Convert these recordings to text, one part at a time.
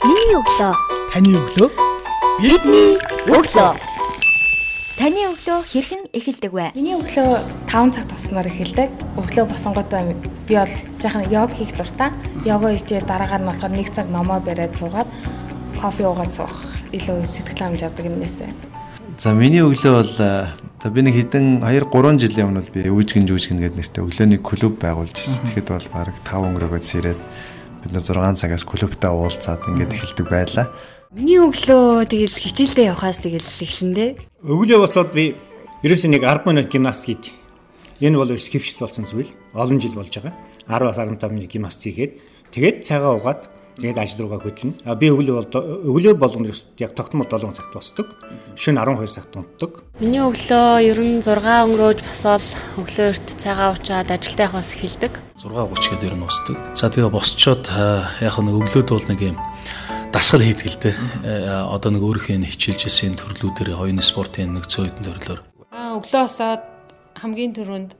Миний өглөө. Таны өглөө. Бидний өглөө. Таны өглөө хэрхэн эхэлдэг вэ? Миний өглөө 5 цаг туснаар эхэлдэг. Өглөө босонготой би бол жаахан йог хийх дуртай. Йога хийжээ дараагаар нь болохоор 1 цаг номоо бариад суугаад кофе уугаад суух илүү сэтгэл хангамж авдаг юмнээсээ. За миний өглөө бол за би нэг хэдэн 2 3 жилийн өмнө бол би үүжгэн жүжгэн гэдэг нэртэй өглөөний клуб байгуулж ирсэн. Тэгэхэд бол баг 5 өнгөрөөгөө сэрээд бид нэ 6 цагаас клубтаа уулзаад ингээд эхэлдэг байлаа. Миний өглөө тэгэл хичээлдээ явхаас тэгэл эхлэндээ. Өглөө босоод би ерөөсөө нэг 10 минут гимнастик хийд. Энэ бол скипшл болсон зүйл. Олон жил болж байгаа. 10-аас 15 минут гимнастик хийгээд тэгээд цайгаа угаад тэгээд ажил руугаа хөдлөнө. А би өглөө бол өглөө болгоно яг тогтмол 7 цагт босдог. Шөнө 12 цагт унтдаг. Миний өглөө ер нь 6 өнгөрөөж босоод өглөө эрт цайгаа уучаад ажилдаа явахаас эхэлдэг. 6:30 гээд ер нь босдог. За тэгээ босчоод яг нэг өглөөд бол нэг юм дасгал хийдэг л дээ. Одоо нэг өөрийнхөө хичээлжсэн төрлүүдээр хоёрын спортын нэг цөөхөн төрлөөр. Аа өглөө босоод хамгийн түрүүнд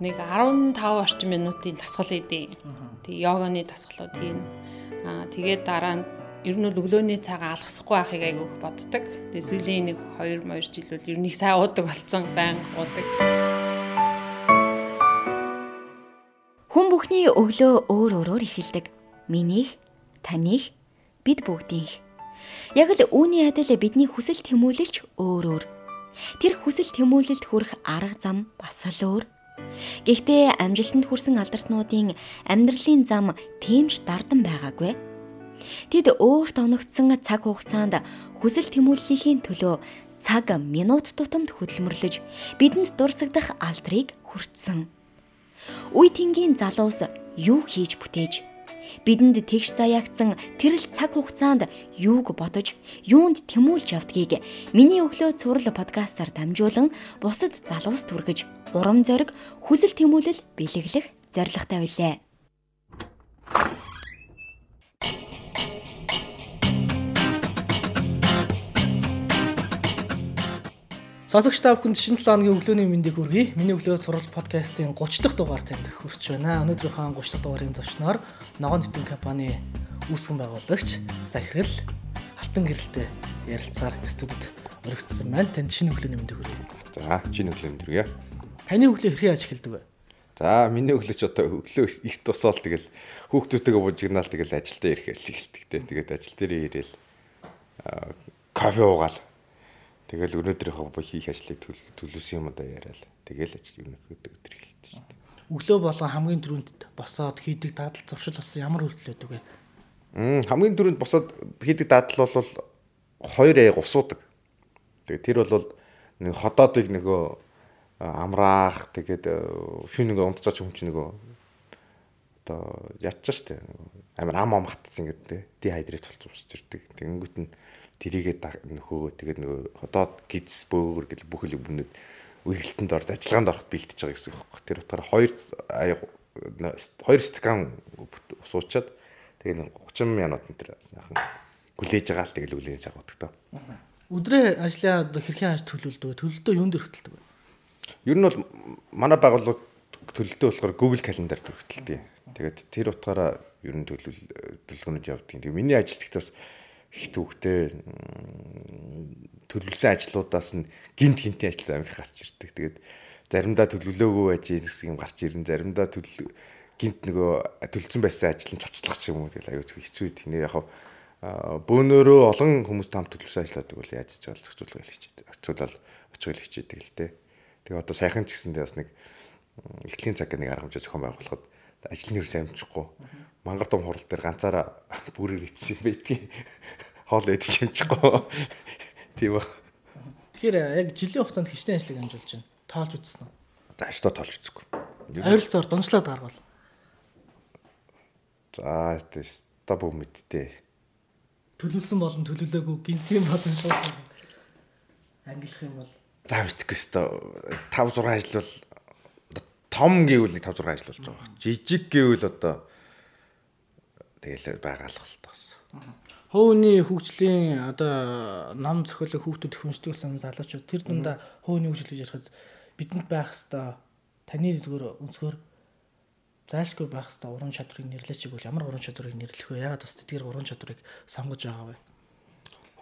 нэг 15 орчим минутын дасгал хийдэг. Тэгээ йоганы дасгалууд хийн. Аа тэгээд дараа нь ер нь өглөөний цагаа алгасахгүй байхыг айгүйх боддог. Тэгээ сүүлийн нэг 2 2 жил бол ер нь их сайн уудаг болсон, байнга уудаг. Хүн бүхний өглөө өөр өөрөөр эхэлдэг. Минийх, таних, бид бүгдийнх. Яг л үүний адил бидний хүсэл тэмүүлэлч өөр өөр. Тэр хүсэл тэмүүлэлд хүрэх арга зам бас л өөр. Гэхдээ амжилтанд хүрсэн алдартнуудын амьдралын зам тэмж дардан байгаагүй. Тэд өөрт оногдсон цаг хугацаанд хүсэл тэмүүллийн төлөө цаг минут тутамд хөдөлмөрлөж бидэнд дурсагдах алдрыг хүртсэн. Үе тэнгийн залуус юу хийж бүтээж бидэнд тэгш заяагцсан тэрл цаг хугацаанд юуг бодож, юунд тэмүүлж явдгийг миний өглөө цуврал подкастаар дамжуулан бусад залуус түргэж, урам зориг, хүсэл тэмүүлэл бэлэглэх зорилготой билээ. Сонсогч та бүхэнд шинэ 7 өдрийн өглөөний мэндийг хүргэе. Миний өглөө сурал подкастын 30 дахь дугаар танд хүрч байна. Өнөөдрийнхөө 30 дахь дугаарын зочноор Ногоон нэтэн компани үүсгэн байгуулагч Сахирал Алтан гэрэлтэй ярилцгаар студид өргөцсөн байна. Танд шинэ өглөөний мэндийг хүргэе. За, шинэ өглөөний мэнд хүргэе. Таны өглөө хэрхэн яаж эхэлдэг вэ? За, миний өглөө ч одоо өглөө их тусаал тэгэл хүүхдүүдтэйгээ бужигнаал тэгэл ажилдаа ирэхээр эхэлдэг. Тэгээд ажил дээр ирээл кофе уугаал Тэгэл өнөөдрийнхөө хийх ажлыг төлөвлөсөн юм да яриад. Тэгэл ажил юм өгдөг өдөр эхэлсэн шүү дээ. Өглөө болон хамгийн түрүүнд босоод хийдэг дадал зуршил болсон ямар үйлдэл байдаг вэ? Мм хамгийн түрүүнд босоод хийдэг дадал бол 2 яг усуудаг. Тэгээ тэр бол нэг ходоодыг нөгөө амраах тэгээд шүн нэг унтцаач юм чи нөгөө одоо ячаа штэ амар ам ам хатсан гэдэг дихайдрет болчих усч ирдэг. Тэгэнгүүт нь тэрийгээ нөхөөгөө тэгээд нөгөө ходоод гиз бөөгөр гэл бүх л бүнүүд үргэлтэнд орд ажиллагаанд ороход бэлтэж байгаа гэсэн үг байхгүй. Тэр утгаараа хоёр хоёр стакан суучаад тэгээд 30 минут энэ яахан хүлээж байгаа л тэгэл үлийн цаг боддог тоо. Өдрөө ажлаа хэрхэн хаж төлөвлөдөг? Төлөлтөө юунд өргөтөлдөг вэ? Ер нь бол манай байгууллага төлөлтөө болохоор Google календар төрөлтөлдөг. Тэгээд тэр утгаараа ер нь төлөвлөгөөнд явдаг. Тэгээд миний ажилтгт бас их төвхтэй төлөвлөсөн ажлуудаас нь гинт гинтийн ажил амир гарч ирдэг. Тэгээд заримдаа төлөвлөөгүй байж гэсэн юм гарч ирнэ. Заримдаа төлөв гинт нөгөө төлөвлөсөн байсан ажил нь цуцлах ч юм уу тэгэл аюу хэцүү тийм яг бөөнөрөө олон хүмүүс там төлөвлөсөн ажилладаг бол яаж хийж байгаа л зохицуулах хэлчихээд зохицуулал очих хэлчихэдэг л дээ. Тэгээ одоо сайхан ч гэсэндээ бас нэг эхлэлийн цаг нэг арга хэмжээ зохион байгуулахад ажлын нэр сайн амжихгүй мангар том хурал дээр ганцаараа бүрээр ицсэн байдгийг хоол идэж юмчихгүй. Тийм ба. Тэгэхээр яг жилийн хугацаанд хичнээн ажлыг амжуулж байна. Тоолж үзсэн үү? За өстө тоолж үзэхгүй. Ойролцоогоор дунджлаад гаргавал. За өстө бүү мэдтээ. Төлөвлөсөн болон төлөвлөөгүй гинтийн болон шууд ангилах юм бол за мэдхгүй өстө 5 6 ажил бол том гэвэл нэг 5 6 ажил болж байгаа. Жижиг гэвэл одоо тэгэл байгаалах л тоос. Хөөний хөгжлийн одоо ном зохиолыг хүүхдүүд хүнжтүүлсэн залуучууд тэр дундаа хөөний хөгжил гэж ярихад бидэнд байх хэвээр таны зүгээр өнцгөр зайлшгүй байх хэвээр уран чадварыг нэрлэж игвэл ямар уран чадварыг нэрлэх вэ? Ягаад бас тэдгээр уран чадварыг сонгож байгаа вэ?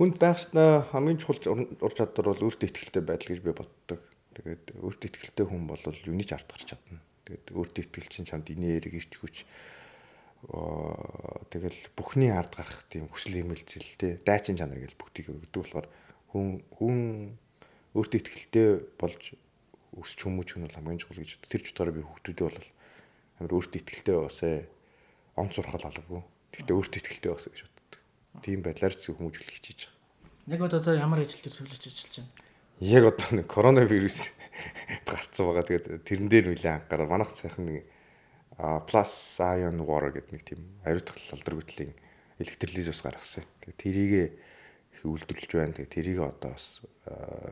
Хүнд байх ёстой хамгийн чухал ур чадвар бол өөртөө ихтэй байдал гэж би боддог. Тэгээд өөртөө ихтэй хүн бол юуны ч ард гарч чадна. Тэгээд өөртөө ихтэй чинь чамд инээ эрг ирч хүч тэгэл бүхний ард гарах тийм хүсэл эмэлзэл те дайчин чанар гэж бүгдийг өгдөг болохоор хүн хүн өөртөө ихтэй болж өсч хүмүүж хүн бол хамгийн чухал гэж тэр чутгаараа би хүүхдүүдээ бол амар өөртөө ихтэй байгаасаа он сурхал алгагүй. Гэхдээ өөртөө ихтэй байгаасаа гэж боддог. Тийм байдлаар ч хүмүүжүүлэх хичээж байгаа. Яг одоо ямар ажил төр төлөж ажиллаж байна? Яг одоо нэг коронавирус гарцсан байгаа. Тэгээд тэрэн дээр нэлээд анхаарал манайх сайхан нэг plus ion water гэдэг нэг тийм ариутгал алдар гүтлийн электролиз ус гаргасан. Тэгээд тэрийг их үйлдвэрлэж байна. Тэгээд тэрийг одоо бас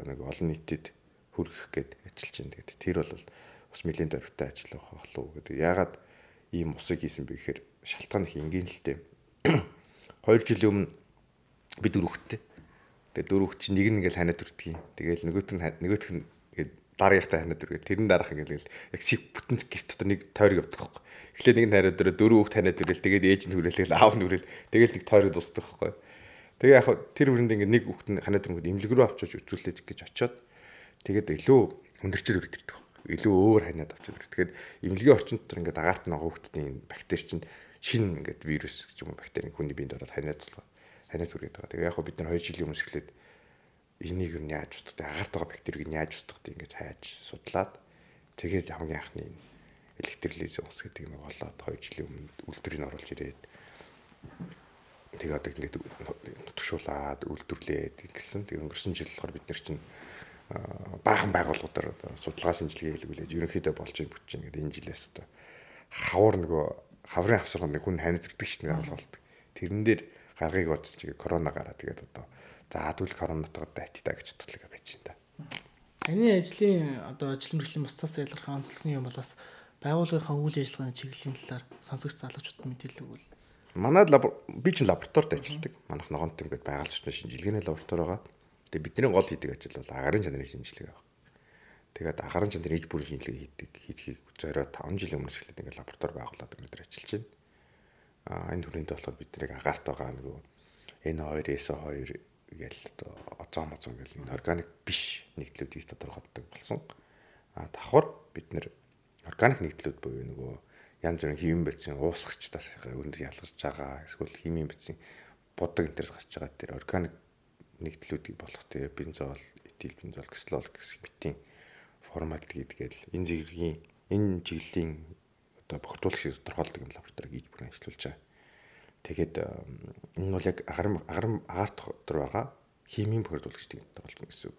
нэг олон нийтэд хүргэх гээд ажиллаж байна. Тэгээд тэр бол бас нэлийн дөрвтэй ажил байх болов уу гэдэг. Ягаад ийм усыг хийсэн бэ гэхээр шалтгаан их энгийн л дээ. 2 жилийн өмнө би дөрөвхтэй. Тэгээд дөрөвх чинь нэг нь ингээл ханиад үрдгийг. Тэгээл нөгөөт нь нөгөөх нь дараагийнхтай ханиад үргээ. Тэрэн дараах ингээл яг шиг бүтэн гэрт дотор нэг тойрог явдаг байхгүй. Эхлээд нэг нь ханиад өрөө дөрөв хүүхд ханиад үрэл тэгээд ээж нь хүрээлгээл аав нь хүрэл тэгээд нэг тойрог дуусдаг байхгүй. Тэгээ яг тэр хүрээнд ингээд нэг хүүхд нь ханиад өрөнгөд имлэг рүү авчиж үзүүлээд гэж очиод тэгээд илүү хүндэрчээр үргэлжлэдэг. Илүү өөр ханиад авчиж үргэлжлэдэг. Тэгэхээр имлэгийн орчин дотор ингээд агаарт байгаа хүүхдийн бактери чинь шинэ ингээд вирус гэж юм бактери хүний биед ороод ханиад тулгаа ханиад үргээд байгаа. Тэгээ яг бид нар 2 жилийн өмнө эхлээд энийг юу яаж устдаг, агаарт байгаа бактерийг яаж устдаг ингэж хайж судлаад тэгээд хамгийн анхны электролиз ус гэдэг нэг болоод 2 жилийн өмнө үйлдвэрийг оруулж ирээд тэгээ одоо ингээд нутгшуулаад үйлдвэрлээд ингэсэн. Тэгээ өнгөрсөн жил болохоор бид нар чинь баахан байгууллагуудаар судалгаа шинжилгээ хийлгүүлээд ерөнхийдөө болж ийн ийн гэдэг энэ жилээс одоо хавар нөгөө хаврын авсарганд нэг хүн ханид ирдэг шүү дээ байгууллагууд. Тэрэн дээр гаргыг бодож чигээ корона гараа тэгээд одоо за тэгвэл коронавитойгоо дайт та гэж бодлоо байж да. Таны ажлын одоо ажил мэргэжлийн бусцаас ялгарх онцлогны юм бол бас байгууллагынхаа үйл ажиллагааны чиглэлийн талаар сонсогч залуучууд мэдээлэл өгвөл. Манай би чинь лабораторид ажилладаг. Манайх ногоонт ингээд байгальчтай шинжилгээний лаборатори байгаа. Тэгээ бидний гол хийдэг ажил бол агарын чанарын шинжилгээ байна. Тэгээд агарын чанарын иж бүрийн шинжилгээ хийдэг. Хийхийг зориод 5 жилийн өмнөөс эхлээд ингээд лаборатори байгуулад өнөөдөр ажиллаж байна. Аа энэ хүрээнд болохоор бид нэг агаарт байгаа нөгөө N2, SO2 гээл озон мозон гэл энэ органик биш нэгдлүүдийг тодорхойлдог болсон. Аа давхар бид нэр органик нэгдлүүд буюу нөгөө янз бүрийн химийн бэцэн уусгачтаас өндөр ялгарч байгаа эсвэл химийн бэцэн будаг энтерс гарч байгаа тэр органик нэгдлүүдийг болох тэр бензол, этил бензол, кислол гэсэн битийн формалдгид гээл энэ зэргийн энэ чиглэлийн одоо бохирдуулагчийг тодорхойлдог юм лабораториг иж бүрэн ажиллуулж байгаа. Тэгээд энэ бол яг агарам агарам арт дотор байгаа химийн бохирдуулагчдыг тодорхойлно гэсэн үг.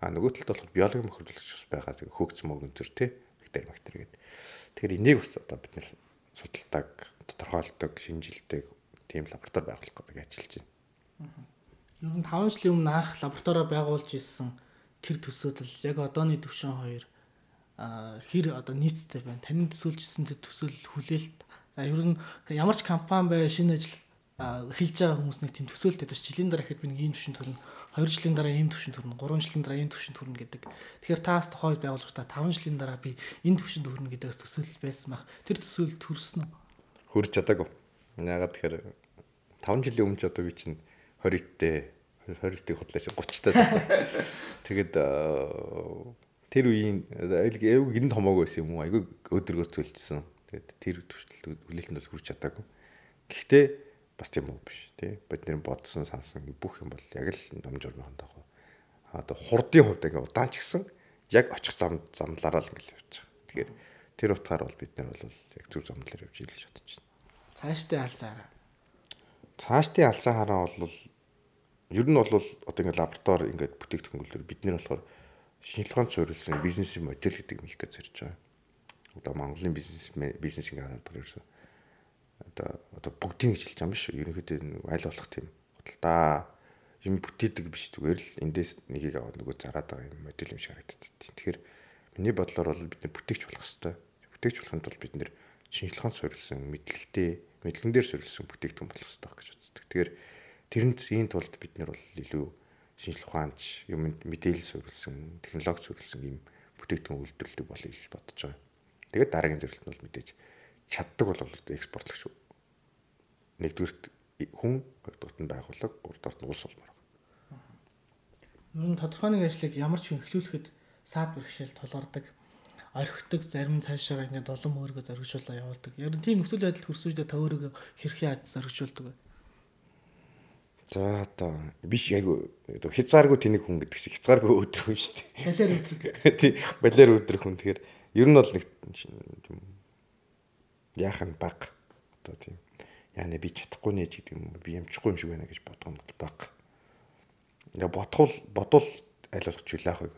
А нөгөө талд болохоор биологийн бохирдуулагч бас байгаа. Тэгээд хөөгц мөгөнцөр те бактери бактери гэдэг. Тэгэхээр энийг бас одоо бид нэр судалдаг, тодорхойлдог, шинжилдэг тийм лаборатори байгуулах гэдэг ажиллаж байна. Ер нь 5 жилийн өмнө анх лабораторио байгуулж исэн тэр төсөөдөл яг одооны төвшин хоёр хэр одоо нийцтэй байна. Таны төсөөлжсэн тэр төсөөл хүлээлт за ер нь ямар ч компани бай шинэ ажил эхэлж байгаа хүмүүс нэг тийм төсөөлт өгдөг. Жилийн дараа ихэд би нэг ийм төвшин төрнө. 2 жилийн дараа ийм төвшин төрнө. 3 жилийн дараа ийм төвшин төрнө гэдэг. Тэгэхээр таас тухай байгуулж та 5 жилийн дараа би энэ төвшин төрнө гэдэгс төсөөлөл байсан бах. Тэр төсөөлөлд хүрсэн үү? Хүрч чадаагүй. Ягаад тэгэхээр 5 жилийн өмнө ч одоо би чинь 20-тэй 20-ийг худлааш 30-таас. Тэгээд тэр үеийн айгүй гин томоог байсан юм уу? Айгүй өдрөгөр цөлжсэн. Тэгээд тэр төвшлөлт хүлээлтэнд бол хүрч чадаагүй. Гэхдээ бас тийм үү биш тий. Бид нэр бодсон сансан бүх юм бол яг л ном журмын дагуу. Одоо хурдын хувьд ингээ удаан ч гэсэн яг очих зам замлаараа л ингээ явж байгаа. Тэгэхээр тэр утгаар бол бид нар бол яг зөв замлаар явж ийл бодож байна. Цаашдын алсаараа. Цаашдын алсаа хараа бол ер нь бол одоо ингээ лаборатори ингээд бүтээгдэхүүнгээр бид нэр болохоор шинжилгээнд суурилсан бизнесийн модель гэдэг юм их гэж зорж байгаа. Одоо Монголын бизнес бизнес ингээ хараад байгаа ерөөсөө одоо одоо бүгдийг хэлж байгаа юм биш үү? Ерөнхийдөө айл болох тийм худалдаа юм бүтээдэг биш зүгээр л эндээс нэгийг аваад нөгөө зараад байгаа юм модель юм шиг харагддаг. Тэгэхээр миний бодлоор бол бид бүтээгч болох хэрэгтэй. Бүтээгч болохын тулд бид нэр шинжилгээнд суурилсан мэдлэгтэй мэдлэгэн дээр суурилсан бүтээгдэхүүн болох хэрэгтэй гэж боддог. Тэгэхээр тэрэнд ийм тулд бид нэр бол илүү шинжлэх ухаанч юм мэдээлэл суурилсан, технологи суурилсан ийм бүтээгдэхүүн үйлдвэрлэдэг болъё гэж бодож байгаа. Тэгээд дараагийн зөвлөлт нь бол мэдээж чаддаг бол экспортлогч шүү. Нэгдүгürt хүн, хоёрдугаарт нь байгууллага, гуравдугаарт нь улс болмоор. Ер нь тодорхой нэг ажлыг ямар ч хүн эхлүүлэхэд саад бэрхшээл тулгардаг орхидог зарим цаашаа ингээд улам өөрийгөө зоригжуулаа явуулдаг. Ер нь тийм нөхцөл байдал хүрсүүдэд та өөрийгөө хэрхэн яаж зоригжуулдаг вэ? За одоо биш айгу хязгааргүй тэнийг хүн гэдэг шиг хязгааргүй өдрөх хүн шүү дээ. Балер өдрөх. Тий, балер өдрөх хүн. Тэгэхээр ер нь бол нэг яах нь баг. Одоо тийм яа нэ би чадахгүй нэ гэдэг юм би ямчихгүй юм шиг байна гэж бодгоно бол баг. Ингээ бодхол бодвол аль болох чулаах байг.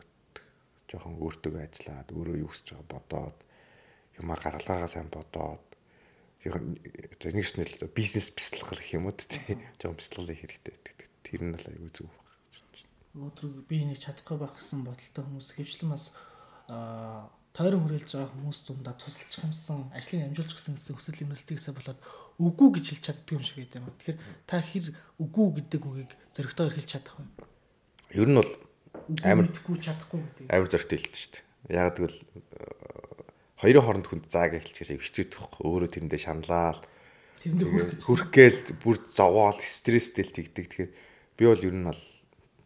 Жохон өөртөө ажиллаад өөрөө юу хийж байгаа бодоод юмаа гаргалгаагаа сайн бодоод нэгс нь л бизнес бяцлах гэх юм уу тий. Жохон бяцлалын хэрэгтэй гэдэг. Тэр нь л аюу зүг байна. Өдрөг би энийг чадахгүй байх гэсэн бодолтой хүмүүс хөвчлэн бас аа тойрон хүрээлж байгаа хүмүүс дундаа тусалчих юмсан ажлыг амжуулж гисэн гэсэн хүсэл эмнэлцгээсээ болоод үгүй гэж хэлж чаддаг юм шиг байт юм. Тэгэхээр та хэр үгүй гэдэг үгийг зөрөгтэй хэлж чадах вэ? Ер нь бол амар итгэхгүй чадахгүй гэдэг. Амар зөрөгтэй хэлдэг шүү дээ. Яг тэгвэл хоёрын хооронд хүнд зааг эхэлчихэж хэцүүдэг хөөх. Өөрөө тэрэндээ шаналал. Тэрэндээ гэж. Хүрхгээл бүр зовоол стресстэй л тэгдэг. Тэгэхээр би бол ер нь бол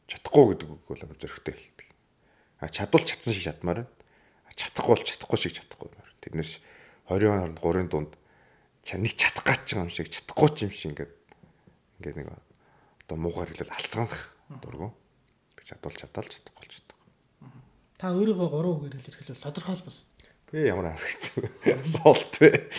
чадахгүй гэдэг үг бол амар зөрөгтэй хэлдэг. А чадвал чадсан шиг чадмаар байна чадахгүй бол чадахгүй шиг чадахгүй. Тэрнээс 20 хооронд 3-ын дунд нэг чадах гэж байгаа юм шиг чадахгүй ч юм шиг ингээд ингээд нэг одоо муугаар хэлэл алцгаах дургу. Тэг чадвал чадал чадахгүй л чадах. Та өөрийгөө 3 үгээр хэлэх хэлвэл тодорхойлбол. Би ямар харагц асуулт вэ?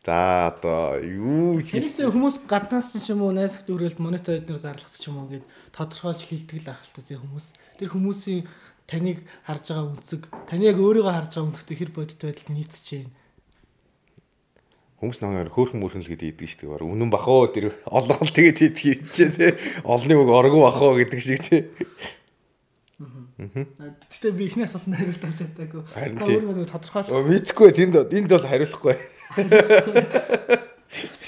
За одоо юу Хэрэгтэй хүмүүс гаднаас ч юм уу найсагт үргэлт монитор эднэр зарлахт ч юм уу гээд тодорхойлж хилдэг л ах л та тийм хүмүүс. Тэр хүмүүсийн таныг харж байгаа үнцэг таны яг өөрийгөө харж байгаа үнцэгтэй хэр бодит байдал нийцэж байна. Хүмүүс нэг хөөрхөн мөрхөн л гэдэг идэг шүү дээ. Үнэн бахоо тэр олгол тэгээд идэх юм чи тээ. Олны үг оргуу бахоо гэдэг шиг тээ. Гэтэ би ихний асуултанд хариулт авч чадаагүй. Өөрийгөө тодорхойлох. Мэдхгүй тэнд энд бол хариулахгүй.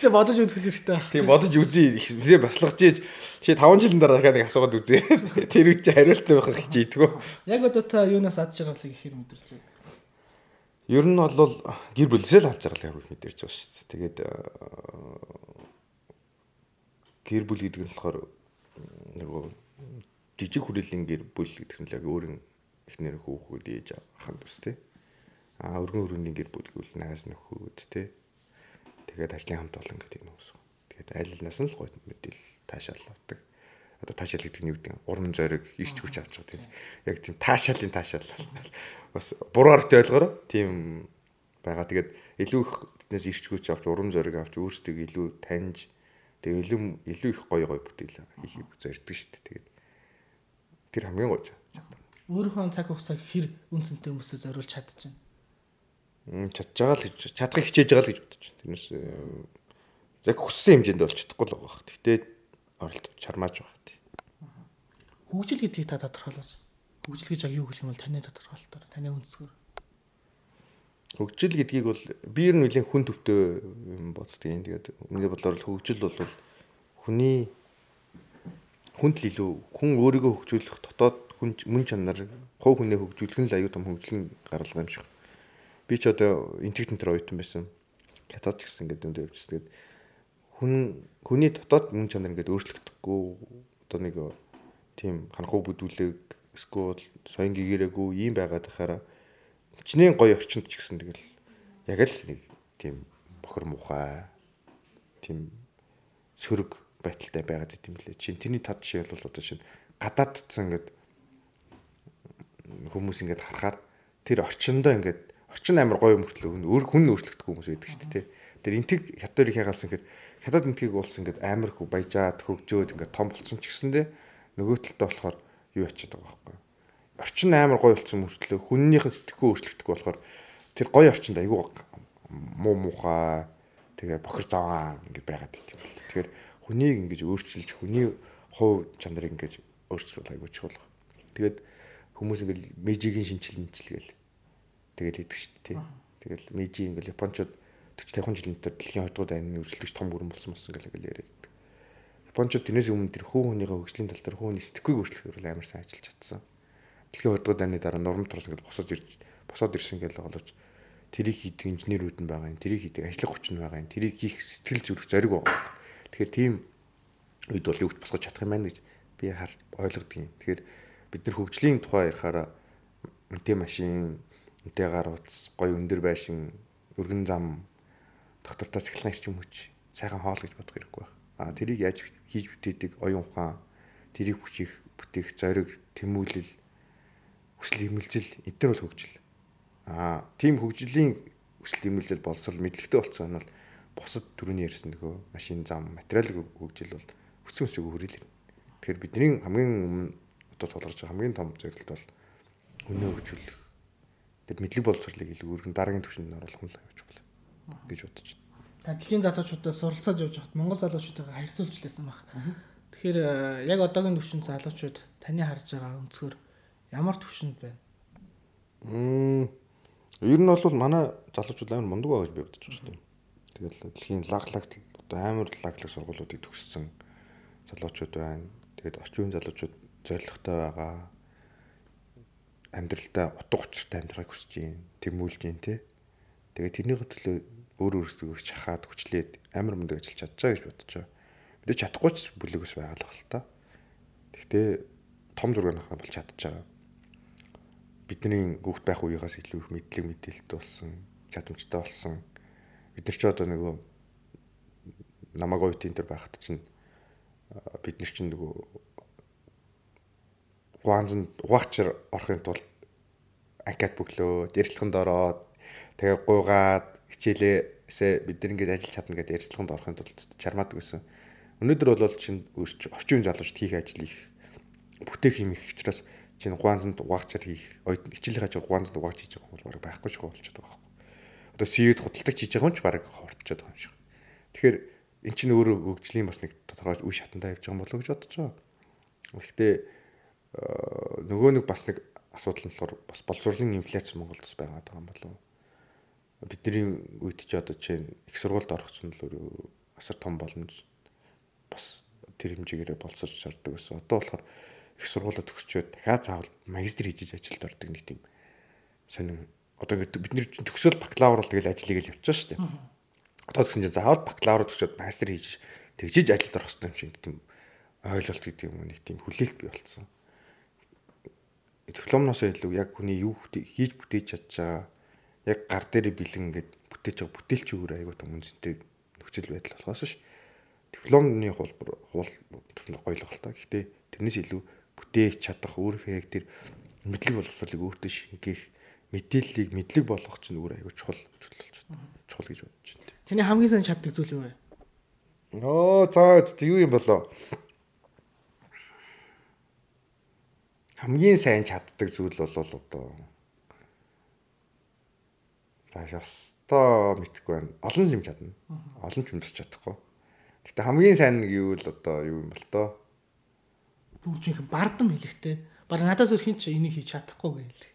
Гэтэ бодож үзэх хэрэгтэй байна. Тийм бодож үзье. Тэгээ баслагч ийж чи 5 жилийн дараа дахиад нэг асуугаад үзье. Тэр үуч хариултаа байх чи идэггүй. Яг одоо та юунаас ад жаргалыг ихэр мэдэрч байна? Ер нь бол гэр бүлээсээ л ад жаргалыг хаврах мэдэрч байгаа шүү дээ. Тэгээд гэр бүл гэдэг нь болохоор нөгөө жижиг хүрээлийн гэр бүл гэдэг нь л яг өөрийн эхнэр хүүхэд ээж ахын төс тээ. Аа өргөн өргөний гэр бүл гэвэл найз нөхөд тээ Тэгээд ажлын хамт олон гэдэг юм уу. Тэгээд аль алнаас нь л гоё мэдээлэл таашаал авдаг. Одоо таашаал гэдэг нь юу гэдэг урам зориг, ирч хүч авч байгаа тийм. Яг тийм таашаалын таашаал бас буруу арт ойлгороо тийм байгаа. Тэгээд илүү их тэднээс ирч хүч авч урам зориг авч өөрсдөө илүү таньж тэгээд илүү илүү их гоё гоё бүтээл хийхийг зорддог шүү дээ. Тэгээд тэр хамгийн гоё. Өөрийнхөө цаг хугацааг хэр үнцэнтэй хүмүүсээ зориулж чадчихна чадж байгаа л гэж чадахыг хичээж байгаа л гэж бодож байна. Тэрнээс яг хүссэн хэмжээнд бол чадахгүй л байгаа. Гэтэ оролдож чармааж байгаа тий. Хөгжил гэдгийг та тодорхойлооч. Хөгжил гэж яг юу гэх юм бол таны тодорхойлолтоор таны үндэсгээр. Хөгжил гэдгийг бол би ер нь нэлийн хүн төвтэй юм боддгийн. Тэгээд миний бодлоор хөгжил бол хүний хүнд л илүү хүн өөрийгөө хөгжүүлэх дотоод хүн мөн чанар хов хүнээ хөгжүүлэх нь л аюу тум хөгжлийн гаргалгаа юм шиг би ч одоо интегт энэ оюутан байсан. Хятад ч гэсэн ингээд өндөө явчихсан. Тэгээд хүн хүний дотоод мөн чанар ингээд өөрчлөгдөхгүй одоо нэг тийм ханхуу бүдүүлэг эсвэл соён гэгэрээгүй ийм байгаад байхаараа чинээ гоё орчинд ч гэсэн тэгэл яг л нэг тийм бохор мухай тийм сөрөг байдалтай байгаад идэм билээ. Чин тэрний тод жишээ бол одоо чинь гадаад тутсан ингээд хүмүүс ингээд харахаар тэр орчиндөө ингээд орчин амар гоё мөртлөө өөр хүн өөрчлөгдөх хүмүүс байдаг шүү дээ. Тэр интэг хятад их ягаалсан гэхээр хятад интгийг уулсан ингээд амар хөө баяжаад хөгжөөд ингээд том болцсон ч гэсэндээ нөгөө талдаа болохоор юу ячаад байгаа байхгүй. Орчин амар гоё болцсон мөртлөө хүннийхэн сэтгэхүй өөрчлөгдөх болохоор тэр гоё орчинд айгүй муу муухай тэгээ бохир заваа ингээд байгаад байт юм байна. Тэгэхээр хүнийг ингэж өөрчилж хүний хувь чанарыг ингэж өөрчлөх айгүй чухал. Тэгээд хүмүүс ингээд мэжигийн шинжил мэнчил гээл тэгэл идэг шүү дээ. Тэгэл Meiji ингээл Япончууд 40 50 жилийн дотор дэлхийн 2 дугаар дайны үргэлжлэгч том гүрэн болсон болсон гэл яриад байдаг. Япончууд тэрнээс өмнө тэр хүү хүнийхээ хөгжлийн тал дээр хүү хүний сэтгэхүйг өөрчлөхөөр амар сайн ажиллаж чадсан. Дэлхийн 2 дугаар дайны дараа нурам турсан гэл босоод ирж босоод ирсэн гэл боловч тэрийг хийдэг инженерүүд нь байгаа юм. Тэрийг хийдэг ажлын хүч нь байгаа юм. Тэрийг хийх сэтгэл зүрх зориг байгаа. Тэгэхээр тийм үед бол юу ч босгож чадах юм байна гэж би ойлгодог юм. Тэгэхээр бид нар хөгжлийн тухай ярихаараа үнэтэй машин, үнэтэй гар утас, гоё өндөр байшин, өргөн зам, доктортой цахилгаан эрчим хүч, сайхан хоол гэж бодох хэрэггүй байна. А тэрийг яаж хийж бүтээдэг оюун ухаан, тэрийг бүхийх, бүтээх зориг, тэмүүлэл, хүсэл эмэлзэл эдгээр бол хөгжил. Аа тийм хөгжлийн хүсэл эмэлзэл боловсрол мэдлэгтэй болсон нь бол бусад төрөний ярьсан нөгөө машин зам, материал хөгжил бол хүссэн үсэг хүрээлэн. Тэгэхээр бидний хамгийн өмнө одоо тулгарч байгаа хамгийн том зорилт бол өнөө хөгжүүлэх. Тэр мэдлэг боловсролыг илүү өргөн дараагийн түвшинд оруулах нь л гэж байна гэж бодож байна. Тадлын залуучуудаа суралцаж явж хат Монгол залуучуудаа харьцуулж лээсэн баг. Тэгэхээр э, яг одоогийн түвшинд залуучууд таны харж байгаа өнцгөр ямар түвшинд байна? Мм ер нь бол манай залуучууд амар мундаг байгаа гэж би бодож байна. Тэгэл дэлхийн лаглагт одоо амар лаглаг сургуулиудыг төгссөн залуучууд байна. Тэгээд орчин үеийн залуучууд зоригтой байгаа. Амьдралдаа утга учиртай амьдрахыг хүсэж байна. Тэмүүлж байна те. Тэгээд тэрний хөтлөө өөр өөрсдөө шахаад хүчлээд амар мундаг ажиллаж чадчаа гэж байгаа. Бид чадахгүй ч бүлэгс байгаа л байна та. Гэхдээ том зураг нөхөр бол чадчихагаа. Бидний хүүхд байх үеигээс илүү их мэдлэг мэдээлэлтэй болсон, чадамжтай болсон. Бид нар ч одоо нөгөө намаг оюутын төр байхад чинь бид нар чинь нөгөө гуанзанд угаачаар орохын тулд анкет бөглөө, дэрслэхэнд ороод тэгээ гуйгаад хичээлээсээ бид нар ингэж ажиллаж чадна гэдэг ярилцлаганд орохын тулд чармаадаг гэсэн. Өнөөдөр бол чинь орчин залуучд хийх ажил их бүтээх юм их учраас чинь гуанзанд угаачаар хийх хичээлийн хажуу гуанзанд угаач хийж байгаа бол байхгүй шиг болчиход байгаа байхгүй. Одоо CV-д худалдаж хийж байгаа юм ч баг хортчиход байгаа юм шиг. Тэгэхээр эн чинь өөрөө хөгжлийн бас нэг тодорхой үе шатандаа явж байгаа болов уу гэж бодож байгаа. Гэхдээ нөгөө нэг бас нэг асуудал нь болохоор бас боловсролын инфляц Монголд бас байгаа юм болов уу? Бидний үед ч одоо чинь их сургуульд орох чинь л асар том боломж бас тэр хэмжээгээр болцож шаарддаг гэсэн. Одоо болохоор их сургуулаа төгсчөөд дахиад заавал магистр хийж ажилд ордог нэг тийм сонин одоо ингээд бид нэр төгсөөл бакалавр бол тэгэл ажлыг л явуулчихсан шүү дээ. Одоо тэгсэн чинь заавал бакалавр төгсөөд магистр хийж тэгжиж ажилд орох хэрэгтэй юм шиг тийм ойлголт гэдэг юм нэг тийм хүлээлт бий болсон. Дипломноосоо илүү яг хүний юу хийж бүтээж чадж байгаа яг гар дээр бэлэн ингээд бүтээж байгаа бүтээлч өөр аягүй том үнцэнтэй нөхцөл байдал болохоос ш. Дипломны хулбар хул та. Гэхдээ тэрнээс илүү бүтээх чадах өөрийнхөө яг тэр мэдлэг боловсролыг өөртөө шингээх мэдээллийг мэдлэг болгох чинь өөр аягүй чухал чухал чухал гэж бодож байна. Таны хамгийн сайн чаддаг зүйл юу вэ? Оо заа юу юм болоо. Хамгийн сайн чаддаг зүйл бол одоо За ёстой мэдхгүй байна. Олон юм чадна. Олон юм бас чадахгүй. Гэтэ хамгийн сайн нэг юу л одоо юу юм бол тоо. Бүгжийнхэн бардам хэлэхтэй. Баг надаас өөр хин ч энийг хийж чадахгүй гээл.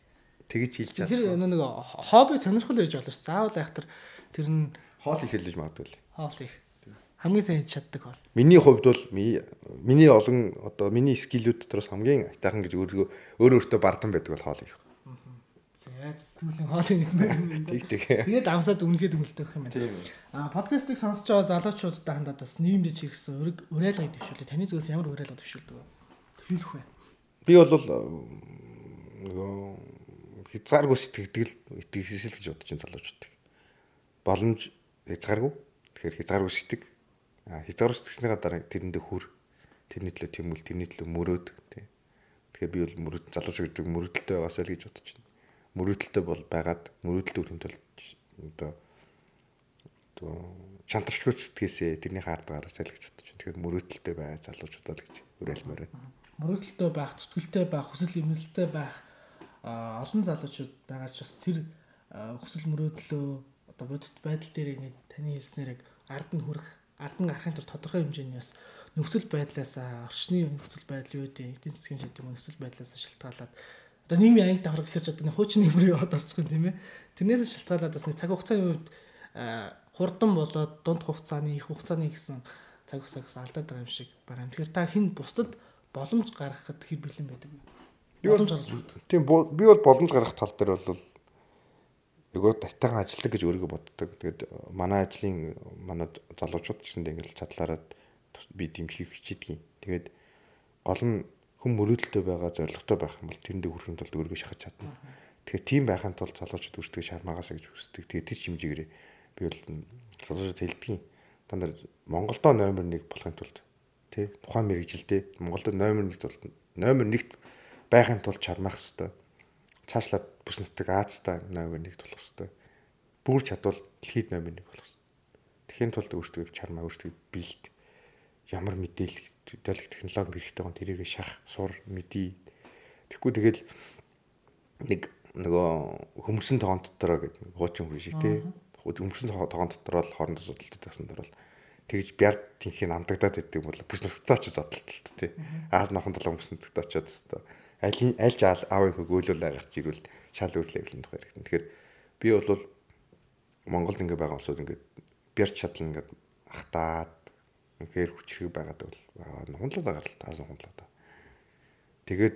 Тэгэж хэлж чадах. Тэр нэг хобби сонирхол байж болно ш. Заавал айхтар тэр нь хоол их хэлж магадгүй л. Хоол их. Хамгийн сайн хийж чаддаг бол. Миний хувьд бол миний олон одоо миний скиллүүд дотроос хамгийн айтайхан гэж өөрөө өөр өөртөө бардам байдаг бол хоол их. За цэцгүүлийн хоолын нэг. Тэг тэг. Тэгээд амсаад өнгөлтэй өгөх юм байна. Аа подкастыг сонсож байгаа залуучуудтай хандаад бас нийгэмдэж хэрэгсэн өрг уриалгыг төвшүүлээ. Таны зүгээс ямар уриалга төвшүүлдэг вэ? Төвшүүлэх вэ? Би бол нөгөө хязгааргүй сэтгэгдэл итгэл гэж бодож ин залуучуудыг. Боломж хязгааргүй. Тэгэхээр хязгааргүй сэтгэг. Аа хязгааргүй сэтгэснийхаа дараа тэрэндээ хүр. Тэрний төлөө тэмүүл, тэрний төлөө мөрөөд тий. Тэгэхээр би бол мөрөд залууч гэдэг мөрөдөлтэй байгаасаа л гэж бодож байна мөрөөдөлтөй бол байгаад мөрөөдөлт өргөн тул одоо одоо шантарчгүй зүтгээсээ тэрний хаардгаараас л гэж бодож байна. Тэгэхээр мөрөөдөлтөй бай залуучуудаа л гэж уриалмаар байна. Мөрөөдөлтөй байх, зүтгэлтэй байх, хүсэл эмнэлзтэй байх олон залуучууд байгаа ч бас тэр хүсэл мөрөөдлөө одоо бодит байдал дээр нэг таны хэлснээр яг ард нь хүрэх, ард нь гарахын тулд тодорхой хэмжээний бас нөхцөл байдлаас орчны нөхцөл байдал юу гэдэг эдийн засгийн шийдвэр нөхцөл байдлаас шалтгаалаад одоо нийгмийн анги давхар гэхэрч одоо хуучин нэмрээ яваад орчих юм тийм ээ. Тэрнээс шалтгаалаад бас нэг цаг хугацааны үед хурдан болоод дунд хугацааны их хугацааны гэсэн цаг хугацаагаас алдаад байгаа юм шиг байгаа юм. Тэгэхээр та хин бусдад боломж гаргахад хэр бэлэн байдаг вэ? Боломж гаргаж үү? Тийм би бол боломж гаргах тал дээр бол Егөө татайхан ажилладаг гэж өөрийгөө боддог. Тэгээд манай ажлын манай залуучууд гэсэндээ ингээл чадлаараа би дэмжих хичээдэг. Тэгээд гол нь хүм мөрөөдөлтөй байгаа зоригтой байх юм бол тэрэндээ хүрэхин тулд өөрийгөө шахаж чадна. Тэгэхээр тийм байхын тулд залуучууд үрдэг шармаагаасаа гэж хүсдэг. Тэгээд тэр хэмжээгээр би бол залуучууд хэлдэг. Дандаа Монголдо номер 1 болохын тулд тий тухайн мэрэгжилдээ Монголдо номер 1 тулд номер 1 байхын тулд чармаах хэрэгтэй. Цаашлаад бүс нутаг Азтай номер 1 болох хэрэгтэй. Бүр чадвал дэлхийд номер 1 болох. Тэхийн тулд өөртөө чармаа өөртөө биелд ямар мэдээлэл төлөөлөх технологи хэрэгтэй гон тэрийг шах сур мэдий. Тэгэхгүй тэгэл нэг нөгөө хөмсөн тоон дотроо гэдэг гоочин хүн шиг тий. Хөмсөн тоон дотроо л хоорондоо судалдаг гэсэн дөрвөл тэгж бяр тэнхийг амдагдаад байдаг бол бүс нөхдөд очиж зодтолт тий. Ааз нохон толгой бүс нөхдөд очиод өстой. Аль аль жаал аавын хөг өөлөөл агарч ирвэл шал үрлээ гэлэн тухай хэрэгтэй. Тэгэхээр би бол Монголд ингээ байгаа улсууд ингээ бяр чадал ингээ ахтаад үнэхээр хүчрэг байгаад бол хундлаад байгаа л таас хундлаад. Тэгээд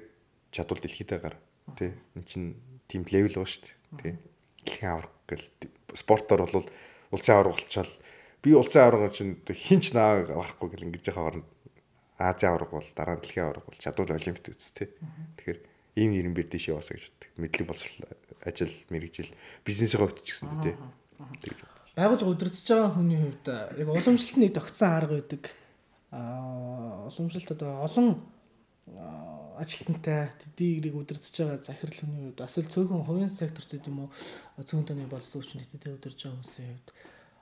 чадвал дэлхийдээ гар тий эн чин тим левел ба дээ тий дэлхийн аврах гэл спортоор бол улсын авраг болчаал би улсын авраг чинь хинч наа авахгүй гэл ингэж яхаа орно Азийн авраг бол дараа нь дэлхийн авраг бол чадвал олимпиад үз тий. Тэгэхээр ийм нэрэн бэр дэшээ басаа гэж боддог. Мэдлэг боловсрол ажил мэрэгжил бизнесийн хувьд ч гэсэн тий. Тэгж байгууллага удирдах байгаа хүний хувьд яг уламжлалт нэг тогтсон арга байдаг. Аа уламжлалт одоо олон ажилтнтай тэдийг удирдах байгаа захирал хүний хувьд бас л цөөхөн хувийн секторт гэдэг юм уу цөөхөн тооны болсон хүчин тэдийг удирдах байгаа хүмүүсийн хувьд.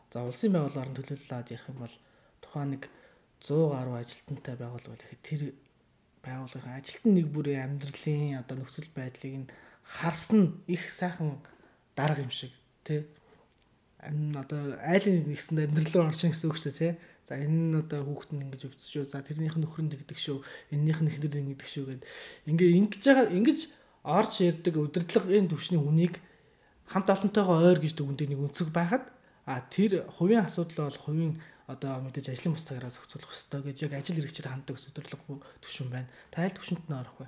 За улсын байгууллагаар төлөвлөлөөд ярих юм бол тухайн нэг 100 гаруй ажилтнтай байгууллага гэхэд тэр байгууллагын ажилтны нэг бүрийн амьдралын одоо нөхцөл байдлыг нь харсан их сайхан дарга юм шиг тий одоо айлын нэгсэнд амьдрал руу орчин гэсэн үг шүү тий. За энэ нь одоо хүүхэд нь ингэж өвдөж шүү. За тэрнийх нь нөхөр нь тэгдэг шүү. Эннийх нь эхнэр нь ингэдэг шүү гэд. Ингээ ингэж байгаа ингэж орж ярддаг удирдлагын төвшний хүнийг хамт олонтойгоо ойр гэж дүгндэг нэг өнцөг байхад а тэр хувийн асуудал бол хувийн одоо мэдээж ажлын бус цагаараа зохицуулах хэрэгтэй гэж яг ажил хэрэгчээр ханддаг удирдлага төвшин байна. Та аль төвшөнд нь орох вэ?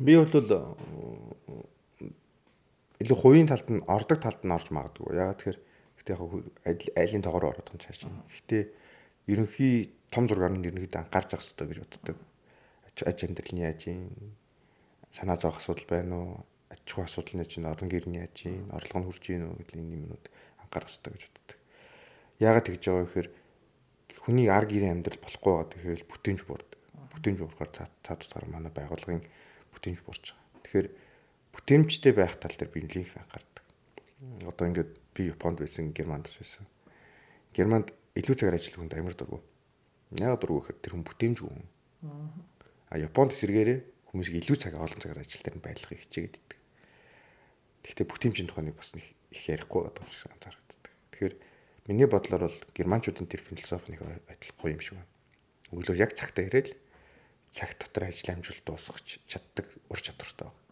Би бол илүү хувийн талд нь ордог талд нь орж магадгүй. Яагаад тэгэхээр гэхдээ яг айлын тоогоор ороод байгаа цааш. Гэхдээ ерөнхий том зургаар нь ерөнхийдөө анхаарч явах хэрэгтэй гэж боддог. Аж амьдрал нь яаж юм? Санаа зовох асуудал байна уу? Аж ахуй асуудал нь чинь орон гэр нь яаж юм? Орлого нь хүрч ийн үү гэдэг энэ юмнууд анхаарах хэрэгтэй гэж боддог. Яагаад тэгж байгаа вэ гэхээр хүний ар гэрийн амьдрал болохгүй байгаа тэгэхээр бүтээмж буурдаг. Бүтээмж буурахаар цаад утгаар манай байгууллагын бүтээмж буурч байгаа. Тэгэхээр бүтээмжтэй байх тал дээр би нэлээд анхаардаг. Одоо ингээд би Японд байсан, Германд байсан. Германд илүү цагаар ажиллах хүнд амар дургу. Яг дургу гэхээр тэр хүн бүтээмжгүй хүн. А Японд эсэргээрээ хүмүүсийг илүү цаг олон цагаар ажилтаар нь байрлахыг хичээгээд идэг. Гэхдээ бүтээмжийн тухай нэг бас их ярихгүй байгаа юм шиг анзаардаг. Тэгэхээр миний бодлоор бол германчуудын тэр философи нэг адилхан юм шиг байна. Өглөө яг цагтаа ирээд цаг дотор ажил амжилт дуусгах чаддаг ур чадвартай байна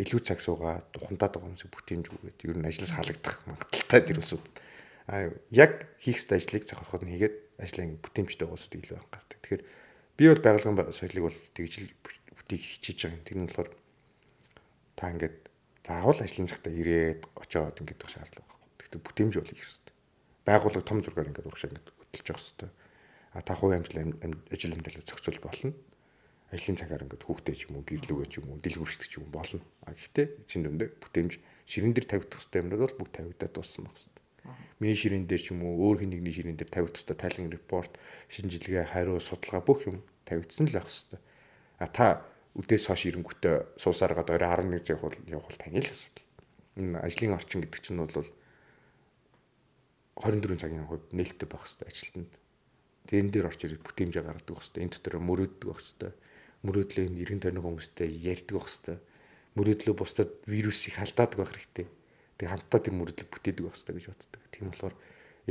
илүү цаг суугаад ухамдаад байгаа хүмүүсийг бүтээмжгүйгээд ер нь ажлаас халагдах магадaltaй тэр усуд а яг хийх ёстой ажлыг зохиоход нь хийгээд ажлын бүтээмжтэй уусууд илүү анхаардаг. Тэгэхээр би бол байгууллагын соёлыг бол тэгж л бүтээх хичээж байгаа юм. Тэр нь болохоор та ингээд заавал ажлын цагтаа ирээд очиод ингээд байх шаардлага байхгүй. Гэхдээ бүтээмж бол их ёстой. Байгууллага том зургаар ингээд урагшаа ингээд хөдөлж явах ёстой. А та хувийн амжилт ажил амьдралыг зохицуул болно ажлын цагаар ингээд хүүхдээ ч юм уу гэрлүүгээ ч юм уу дэлгүүрсдэг ч юм болно. А гэхдээ эцсийн дүндээ бүтээмж ширэн дээр тавигдах хэрэгтэй юмнууд бол бүгд тавигдаад дууссан баг хэвээр. Миний ширэн дээр ч юм уу өөр хин нэгний ширэн дээр тавигдах хэрэгтэй тайлан репорт, шинжилгээ, хариу, судалгаа бүх юм тавигдсан л байх хэвээр. А та үдээс хойш ирэнгүүтээ суусааргаад орой 11 цаг бол явах таны л асуудал. Энэ ажлын орчин гэдэг чинь бол 24 цагийн хувьд нээлттэй байх хэрэгтэй ажилтнанд. Тэгээ энэ дээр орч ирээд бүтээмжээ гаргадаг байх хэрэгтэй. Энэ дотор мөрөөддөг байх хэрэгтэй мөрөөдлөө нэрэн тойрны хүмүүстэй ярьдаг байх хэвээр. Мөрөөдлөө бусдад вирусыг халдаадаг байх хэрэгтэй. Тэг хамтдаа тэр мөрөөдлөг бүтээдэг байх хэвээр гэж боддог. Тийм болохоор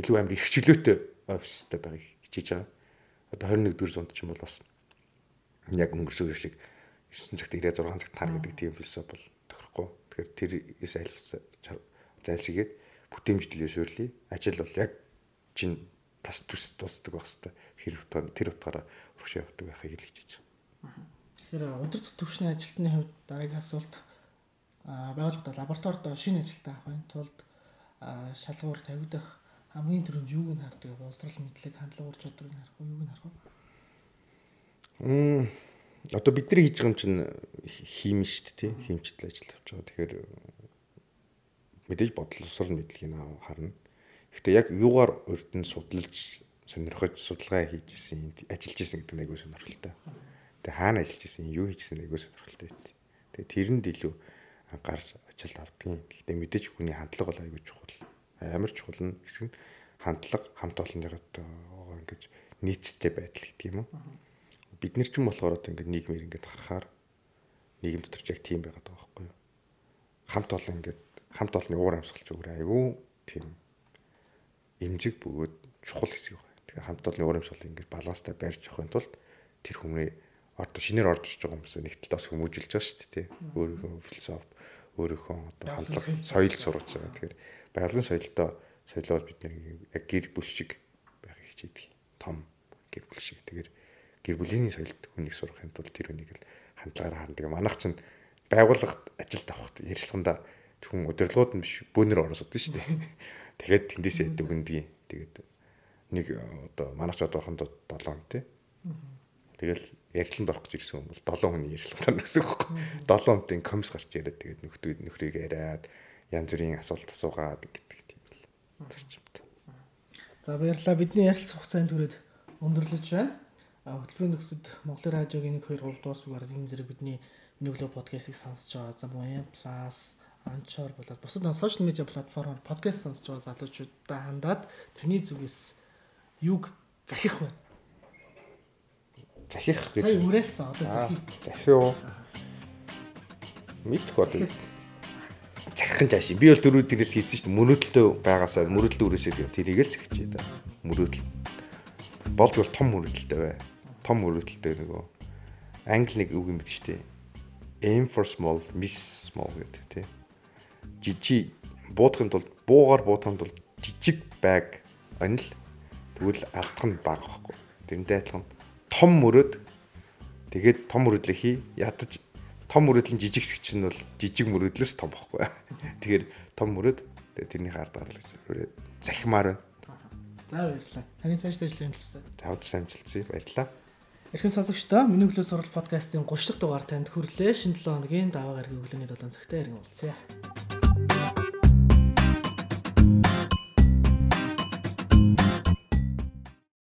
илүү амар их чөлөөтэй офистай байгааг хичээж байгаа. Одоо 21 дэх зуунд ч юм бол бас яг өнгөрсөн шиг 9 цагт ирээ 6 цагт таар гэдэг тийм философи бол тохирохгүй. Тэгэхээр тэр эс аль зайлсхийгээд бүтээмжлэлээ суйрлие. Ажил бол яг чин тас төс тусдаг байх хэвээр хэр утгаар тэр утгаараа урагшаа явдаг байхыг л хичээж байгаа. Тэгэхээр удирдах төвшний ажилтны хувьд дараагийн асуулт а байгууллагад лабораторид шинэ ажилтаа авахын тулд шалгуур тавигдах хамгийн түрүүнд юуг нь хардаг? Боловсрал мэдлэг, хандлага ур чадварыг харах уу, юуг нь харах вэ? Мм одоо бид нар хийж байгаа юм чинь хийм шүү дээ тий хиймчтэл ажил авч байгаа. Тэгэхээр мэдээж бодлосрол мэдлэгийг харна. Гэхдээ яг юугаар урд нь судалж сонирхож судалгаа хийж исэн ажиллаж исэн гэдэг нь айгүй сонирхолтой. Тэгээ хаана ажиллаж исэн юу хийжсэн айгүй сонирхолтой байт. Тэгээ тэрэнд илүү анхаарч ажилд авдгийн. Гэхдээ мэдээж хүний хандлага бол айгүй чухал. Амар чухал нь хэсэг нь хандлага хамт олонныхоо ингэж нийцтэй байдал гэдэг юм уу. Бид нар ч юм болохоор одоо ингэ нийгмээр ингэж харахаар нийгэм дотор ч яг тийм байгаад байгаа байхгүй юу. Хамт олон ингэж хамт олонны уур амьсгалч өөр айгүй тийм эмзэг бөгөөд чухал хэсэг байна. Тэгэхээр хамт олонны уур амьсгалыг ингэж баланстай барьж явахын тулд тэр хүмүүний орд шинээр орж иж байгаа хүмүүс нэг талаас хүмүүжилж байгаа шүү дээ. Өөрийнхөө философи өөрийнхөө одоо хандлага соёл сургаж байгаа. Тэгэхээр байгалийн соёлтой соёлоо бид нэг яг гэр бүл шиг байхыг хичээдэг. Том гэр бүл шиг. Тэгэхээр гэр бүлийн соёлд хүнийг сурахын тулд тэр хүнийг л хандлагаараа ханддаг. Манайх чинь байгууллагад ажилд авахд ярилцлаганда хүн удирдлагууд нь биш бөөнөр оросод шүү дээ. Тэгээд тэндээсээ дүгнэдгийг. Тэгээд нэг одоо ч одоо хондог 7 хүн тий. Тэгэл ярилцлаганд орох гэж ирсэн хүмүүс 7 хүний ярилцлаганд орно гэсэн үг байхгүй. 7 хүнтэй комисс гарч яриад тэгээд нөхдөд нөхрийг яриад янз бүрийн асуулт асуугаад гэдэг тийм л зарчимтай. За баярлалаа. Бидний ярилцах хугацаанд түрээд өндөрлөж байна. Хөтөлбөрийн төгсөд Монголын радиогийн 1 2 3 дугаар сугаар энэ зэрэг бидний Нүгло подкастыг сонсож байгаа. За Моя Plus Анчор болоод бусад сошиал медиа платформоор подкаст сонсож байгаа залуучуудаа хандаад таны зүгээс юг захих вэ? Захих гэдэг. Сая үрээсэн одоо захих. Захих юу? Мэдгүй одоо. Захих нь жааш. Би бол дөрөв дээрээс хийсэн шүү дээ. Мөрөөдөлтөй байгаасаа мөрөөдөл үрээсээ тэрийг л захичээ да. Мөрөөдөл. Болж бол том мөрөөдөлтэй бай. Том мөрөөдөлтэй нөгөө англи нэг үг юм бид шүү дээ. Aim for small, miss small гэдэг тийм жижиг буудахын тулд буугаар буудахын тулд жижиг байг онил тэгвэл алдах нь бага байхгүй. Тэрнтэй адилхан том мөрөөд тэгээд том мөрөөдлөө хий ядаж том мөрөөдлийн жижиг хэсэг чинь бол жижиг мөрөөдлөөс том байхгүй. Тэгэхээр том мөрөөд тэгээд тэрний хард гаргаж захимаар байна. За баярлалаа. Таны цааш ажил амжилтсан. Тавд сайн амжилтсан. Баярлалаа. Эрхэм сонсогчдоо миний өглөө сурал подкастын 30 дахь дугаар танд хүрлээ. Шинэ 7 хоногийн даваа гарагийн өглөөний 7 цагтаа иргэн уулзъя. Bye.